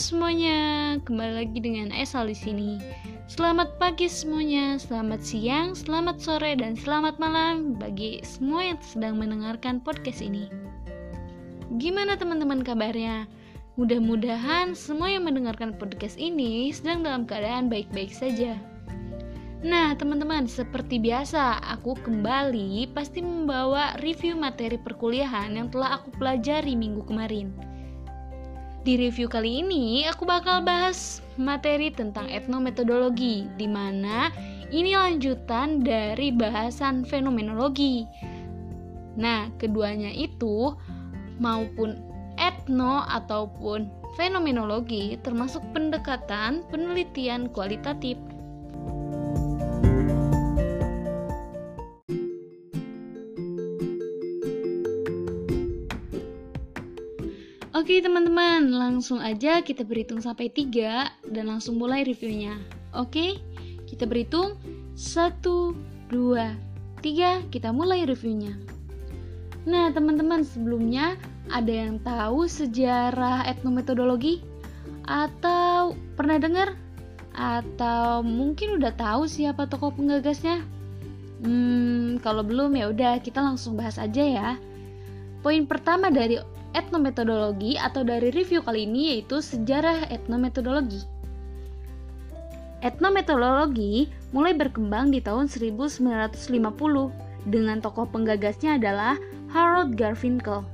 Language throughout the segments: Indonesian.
semuanya, kembali lagi dengan Esal di sini. Selamat pagi semuanya, selamat siang, selamat sore, dan selamat malam bagi semua yang sedang mendengarkan podcast ini. Gimana teman-teman kabarnya? Mudah-mudahan semua yang mendengarkan podcast ini sedang dalam keadaan baik-baik saja. Nah, teman-teman, seperti biasa, aku kembali pasti membawa review materi perkuliahan yang telah aku pelajari minggu kemarin. Di review kali ini, aku bakal bahas materi tentang etnometodologi, di mana ini lanjutan dari bahasan fenomenologi. Nah, keduanya itu maupun etno ataupun fenomenologi termasuk pendekatan penelitian kualitatif. Teman-teman, langsung aja kita berhitung sampai 3 dan langsung mulai reviewnya. Oke, kita berhitung 1, 2, 3, kita mulai reviewnya. Nah teman-teman, sebelumnya ada yang tahu sejarah etnometodologi? Atau pernah dengar? Atau mungkin udah tahu siapa tokoh penggagasnya? Hmm, kalau belum ya udah kita langsung bahas aja ya. Poin pertama dari etnometodologi atau dari review kali ini yaitu sejarah etnometodologi. Etnometodologi mulai berkembang di tahun 1950 dengan tokoh penggagasnya adalah Harold Garfinkel.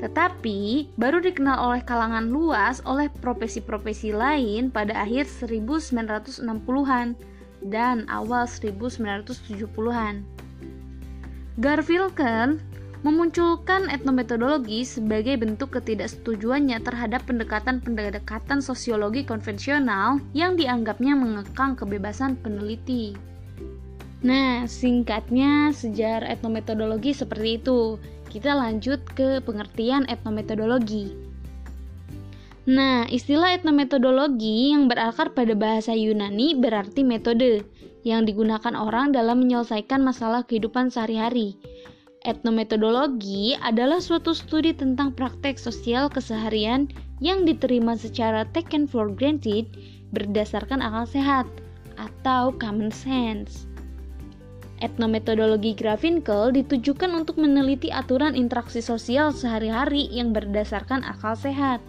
Tetapi baru dikenal oleh kalangan luas oleh profesi-profesi lain pada akhir 1960-an dan awal 1970-an. Garfinkel memunculkan etnometodologi sebagai bentuk ketidaksetujuannya terhadap pendekatan-pendekatan sosiologi konvensional yang dianggapnya mengekang kebebasan peneliti. Nah, singkatnya sejarah etnometodologi seperti itu. Kita lanjut ke pengertian etnometodologi. Nah, istilah etnometodologi yang berakar pada bahasa Yunani berarti metode yang digunakan orang dalam menyelesaikan masalah kehidupan sehari-hari. Etnometodologi adalah suatu studi tentang praktek sosial keseharian yang diterima secara taken for granted berdasarkan akal sehat atau common sense. Etnometodologi Grafinkel ditujukan untuk meneliti aturan interaksi sosial sehari-hari yang berdasarkan akal sehat.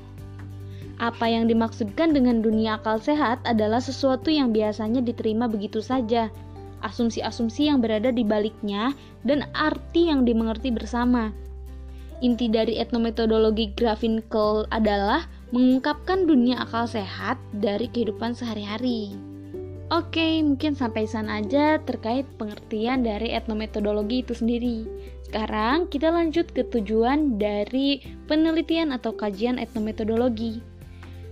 Apa yang dimaksudkan dengan dunia akal sehat adalah sesuatu yang biasanya diterima begitu saja, asumsi-asumsi yang berada di baliknya, dan arti yang dimengerti bersama. Inti dari etnometodologi Grafinkel adalah mengungkapkan dunia akal sehat dari kehidupan sehari-hari. Oke, mungkin sampai sana aja terkait pengertian dari etnometodologi itu sendiri. Sekarang kita lanjut ke tujuan dari penelitian atau kajian etnometodologi.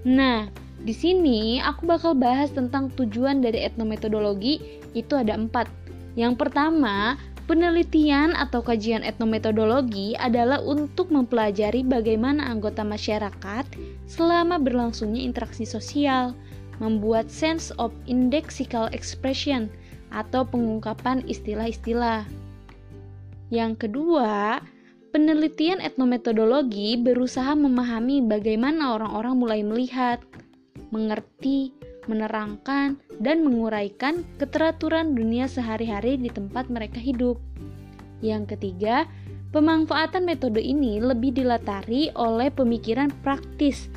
Nah, di sini aku bakal bahas tentang tujuan dari etnometodologi itu ada empat. Yang pertama, penelitian atau kajian etnometodologi adalah untuk mempelajari bagaimana anggota masyarakat selama berlangsungnya interaksi sosial, membuat sense of indexical expression atau pengungkapan istilah-istilah. Yang kedua, penelitian etnometodologi berusaha memahami bagaimana orang-orang mulai melihat, mengerti, menerangkan, dan menguraikan keteraturan dunia sehari-hari di tempat mereka hidup. Yang ketiga, pemanfaatan metode ini lebih dilatari oleh pemikiran praktis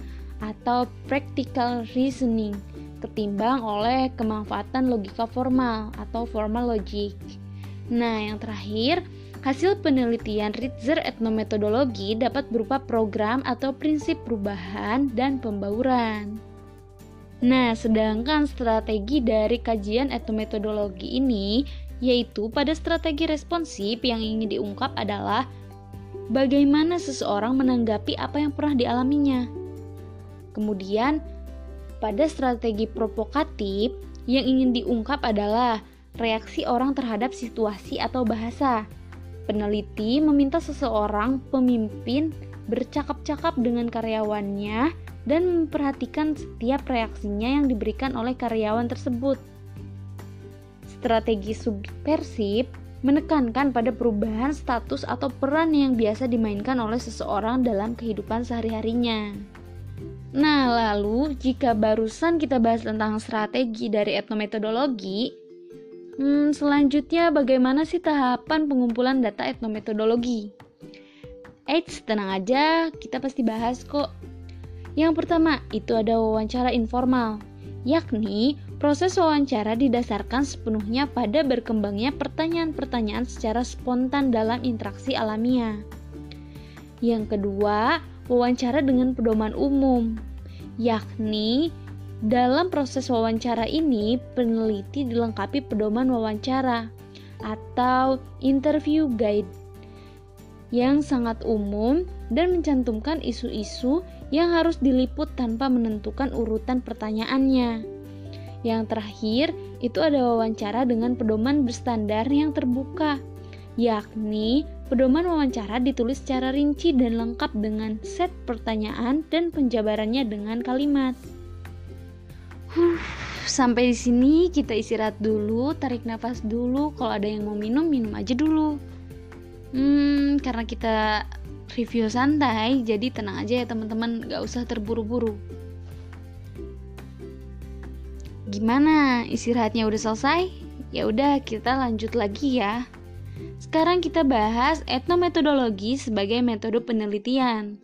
atau practical reasoning ketimbang oleh kemanfaatan logika formal atau formal logic. Nah, yang terakhir, hasil penelitian Ritzer etnometodologi dapat berupa program atau prinsip perubahan dan pembauran. Nah, sedangkan strategi dari kajian etnometodologi ini yaitu pada strategi responsif yang ingin diungkap adalah bagaimana seseorang menanggapi apa yang pernah dialaminya. Kemudian, pada strategi provokatif yang ingin diungkap adalah reaksi orang terhadap situasi atau bahasa. Peneliti meminta seseorang pemimpin bercakap-cakap dengan karyawannya dan memperhatikan setiap reaksinya yang diberikan oleh karyawan tersebut. Strategi subversif menekankan pada perubahan status atau peran yang biasa dimainkan oleh seseorang dalam kehidupan sehari-harinya. Nah, lalu jika barusan kita bahas tentang strategi dari etnometodologi, hmm, selanjutnya bagaimana sih tahapan pengumpulan data etnometodologi? Eits, tenang aja, kita pasti bahas kok. Yang pertama, itu ada wawancara informal, yakni proses wawancara didasarkan sepenuhnya pada berkembangnya pertanyaan-pertanyaan secara spontan dalam interaksi alamiah. Yang kedua, wawancara dengan pedoman umum, yakni dalam proses wawancara ini peneliti dilengkapi pedoman wawancara atau interview guide yang sangat umum dan mencantumkan isu-isu yang harus diliput tanpa menentukan urutan pertanyaannya. Yang terakhir, itu ada wawancara dengan pedoman berstandar yang terbuka, yakni pedoman wawancara ditulis secara rinci dan lengkap dengan set pertanyaan dan penjabarannya dengan kalimat. Huh, sampai di sini kita istirahat dulu, tarik nafas dulu. Kalau ada yang mau minum, minum aja dulu. Hmm, karena kita review santai, jadi tenang aja ya teman-teman, gak usah terburu-buru. Gimana? Istirahatnya udah selesai? Ya udah, kita lanjut lagi ya. Sekarang kita bahas etnometodologi sebagai metode penelitian.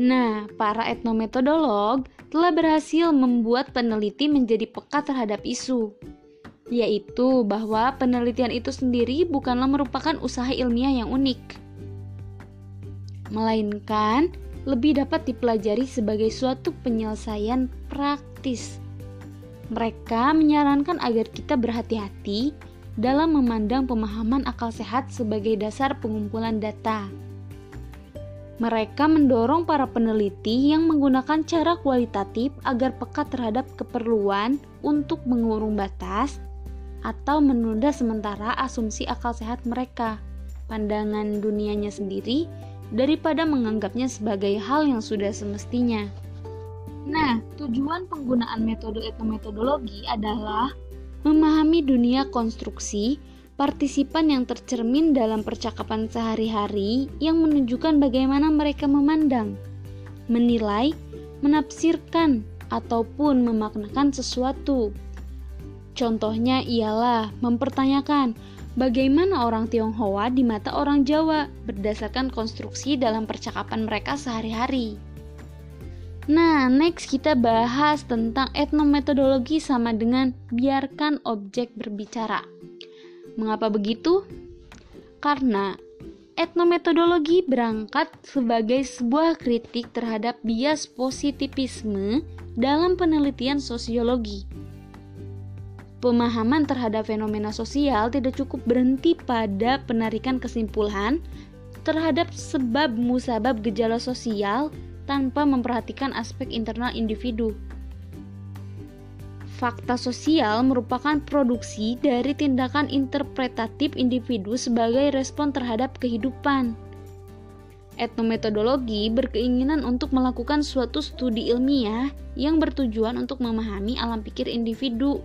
Nah, para etnometodolog telah berhasil membuat peneliti menjadi peka terhadap isu, yaitu bahwa penelitian itu sendiri bukanlah merupakan usaha ilmiah yang unik melainkan lebih dapat dipelajari sebagai suatu penyelesaian praktis. Mereka menyarankan agar kita berhati-hati dalam memandang pemahaman akal sehat sebagai dasar pengumpulan data. Mereka mendorong para peneliti yang menggunakan cara kualitatif agar peka terhadap keperluan untuk mengurung batas atau menunda sementara asumsi akal sehat mereka, pandangan dunianya sendiri, daripada menganggapnya sebagai hal yang sudah semestinya. Nah, tujuan penggunaan metode etnometodologi adalah memahami dunia konstruksi partisipan yang tercermin dalam percakapan sehari-hari yang menunjukkan bagaimana mereka memandang, menilai, menafsirkan, ataupun memaknakan sesuatu. Contohnya ialah mempertanyakan bagaimana orang Tionghoa di mata orang Jawa berdasarkan konstruksi dalam percakapan mereka sehari-hari. Nah, next kita bahas tentang etnometodologi sama dengan biarkan objek berbicara. Mengapa begitu? Karena etnometodologi berangkat sebagai sebuah kritik terhadap bias positivisme dalam penelitian sosiologi Pemahaman terhadap fenomena sosial tidak cukup berhenti pada penarikan kesimpulan terhadap sebab musabab gejala sosial tanpa memperhatikan aspek internal individu. Fakta sosial merupakan produksi dari tindakan interpretatif individu sebagai respon terhadap kehidupan. Etnometodologi berkeinginan untuk melakukan suatu studi ilmiah yang bertujuan untuk memahami alam pikir individu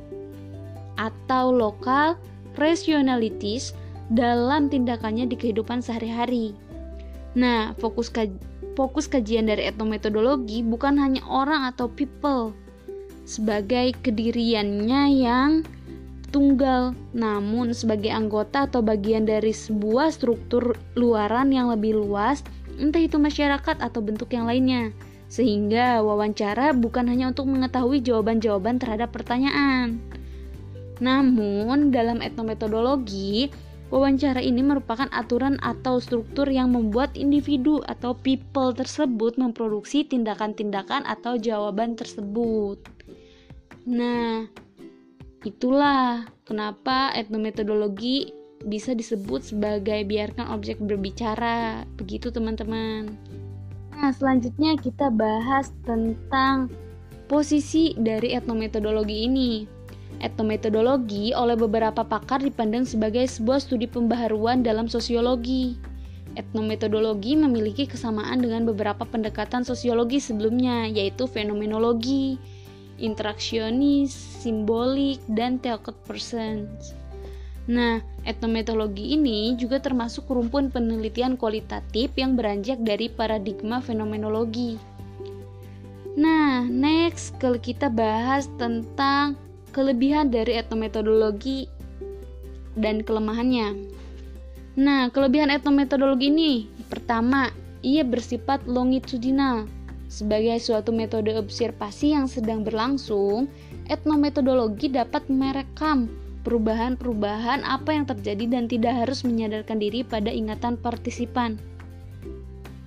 atau lokal rationalities dalam tindakannya di kehidupan sehari-hari. Nah, fokus kaj fokus kajian dari etnometodologi bukan hanya orang atau people sebagai kediriannya yang tunggal, namun sebagai anggota atau bagian dari sebuah struktur luaran yang lebih luas, entah itu masyarakat atau bentuk yang lainnya. Sehingga wawancara bukan hanya untuk mengetahui jawaban-jawaban terhadap pertanyaan, namun, dalam etnometodologi, wawancara ini merupakan aturan atau struktur yang membuat individu atau people tersebut memproduksi tindakan-tindakan atau jawaban tersebut. Nah, itulah kenapa etnometodologi bisa disebut sebagai biarkan objek berbicara. Begitu, teman-teman. Nah, selanjutnya kita bahas tentang posisi dari etnometodologi ini. Etnometodologi oleh beberapa pakar dipandang sebagai sebuah studi pembaharuan dalam sosiologi. Etnometodologi memiliki kesamaan dengan beberapa pendekatan sosiologi sebelumnya, yaitu fenomenologi, interaksionis, simbolik, dan theocrat persons. Nah, etnometodologi ini juga termasuk rumpun penelitian kualitatif yang beranjak dari paradigma fenomenologi. Nah, next kalau kita bahas tentang kelebihan dari etnometodologi dan kelemahannya. Nah, kelebihan etnometodologi ini pertama, ia bersifat longitudinal. Sebagai suatu metode observasi yang sedang berlangsung, etnometodologi dapat merekam perubahan-perubahan apa yang terjadi dan tidak harus menyadarkan diri pada ingatan partisipan.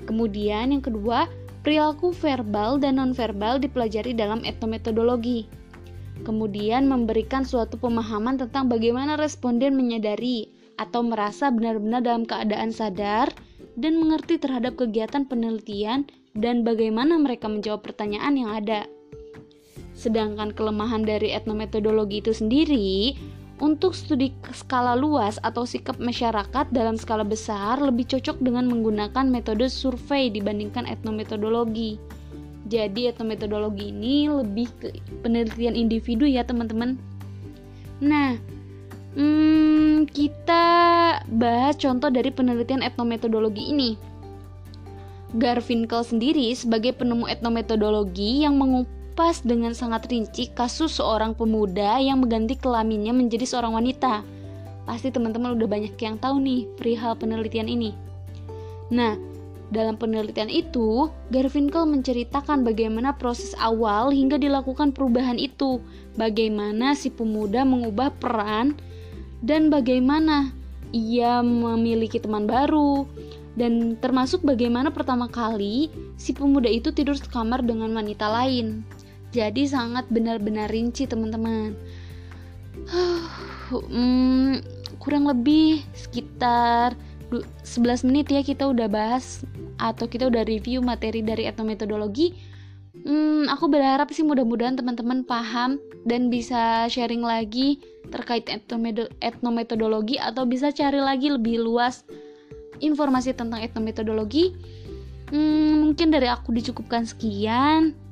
Kemudian yang kedua, perilaku verbal dan nonverbal dipelajari dalam etnometodologi. Kemudian memberikan suatu pemahaman tentang bagaimana responden menyadari atau merasa benar-benar dalam keadaan sadar dan mengerti terhadap kegiatan penelitian dan bagaimana mereka menjawab pertanyaan yang ada. Sedangkan kelemahan dari etnometodologi itu sendiri untuk studi skala luas atau sikap masyarakat dalam skala besar lebih cocok dengan menggunakan metode survei dibandingkan etnometodologi. Jadi etnometodologi ini lebih ke penelitian individu ya teman-teman. Nah, hmm, kita bahas contoh dari penelitian etnometodologi ini. Garfinkel sendiri sebagai penemu etnometodologi yang mengupas dengan sangat rinci kasus seorang pemuda yang mengganti kelaminnya menjadi seorang wanita. Pasti teman-teman udah banyak yang tahu nih perihal penelitian ini. Nah, dalam penelitian itu, Garfinkel menceritakan bagaimana proses awal hingga dilakukan perubahan itu, bagaimana si pemuda mengubah peran, dan bagaimana ia memiliki teman baru, dan termasuk bagaimana pertama kali si pemuda itu tidur sekamar dengan wanita lain. Jadi sangat benar-benar rinci teman-teman. hmm, kurang lebih sekitar 11 menit ya kita udah bahas atau kita udah review materi dari etnometodologi. Hmm, aku berharap sih mudah-mudahan teman-teman paham dan bisa sharing lagi terkait etnometodologi atau bisa cari lagi lebih luas informasi tentang etnometodologi. Hmm, mungkin dari aku dicukupkan sekian.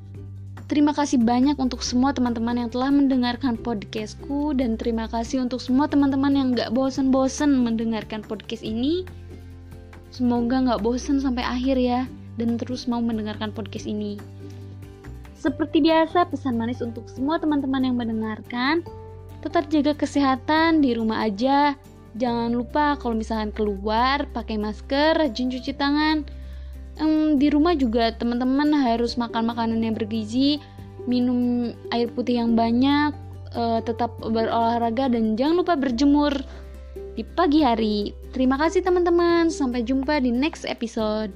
Terima kasih banyak untuk semua teman-teman yang telah mendengarkan podcastku dan terima kasih untuk semua teman-teman yang gak bosen-bosen mendengarkan podcast ini. Semoga gak bosen sampai akhir ya dan terus mau mendengarkan podcast ini. Seperti biasa, pesan manis untuk semua teman-teman yang mendengarkan. Tetap jaga kesehatan di rumah aja. Jangan lupa kalau misalkan keluar pakai masker, rajin cuci tangan um, di rumah juga teman-teman harus makan makanan yang bergizi minum air putih yang banyak uh, tetap berolahraga dan jangan lupa berjemur di pagi hari. Terima kasih teman-teman. Sampai jumpa di next episode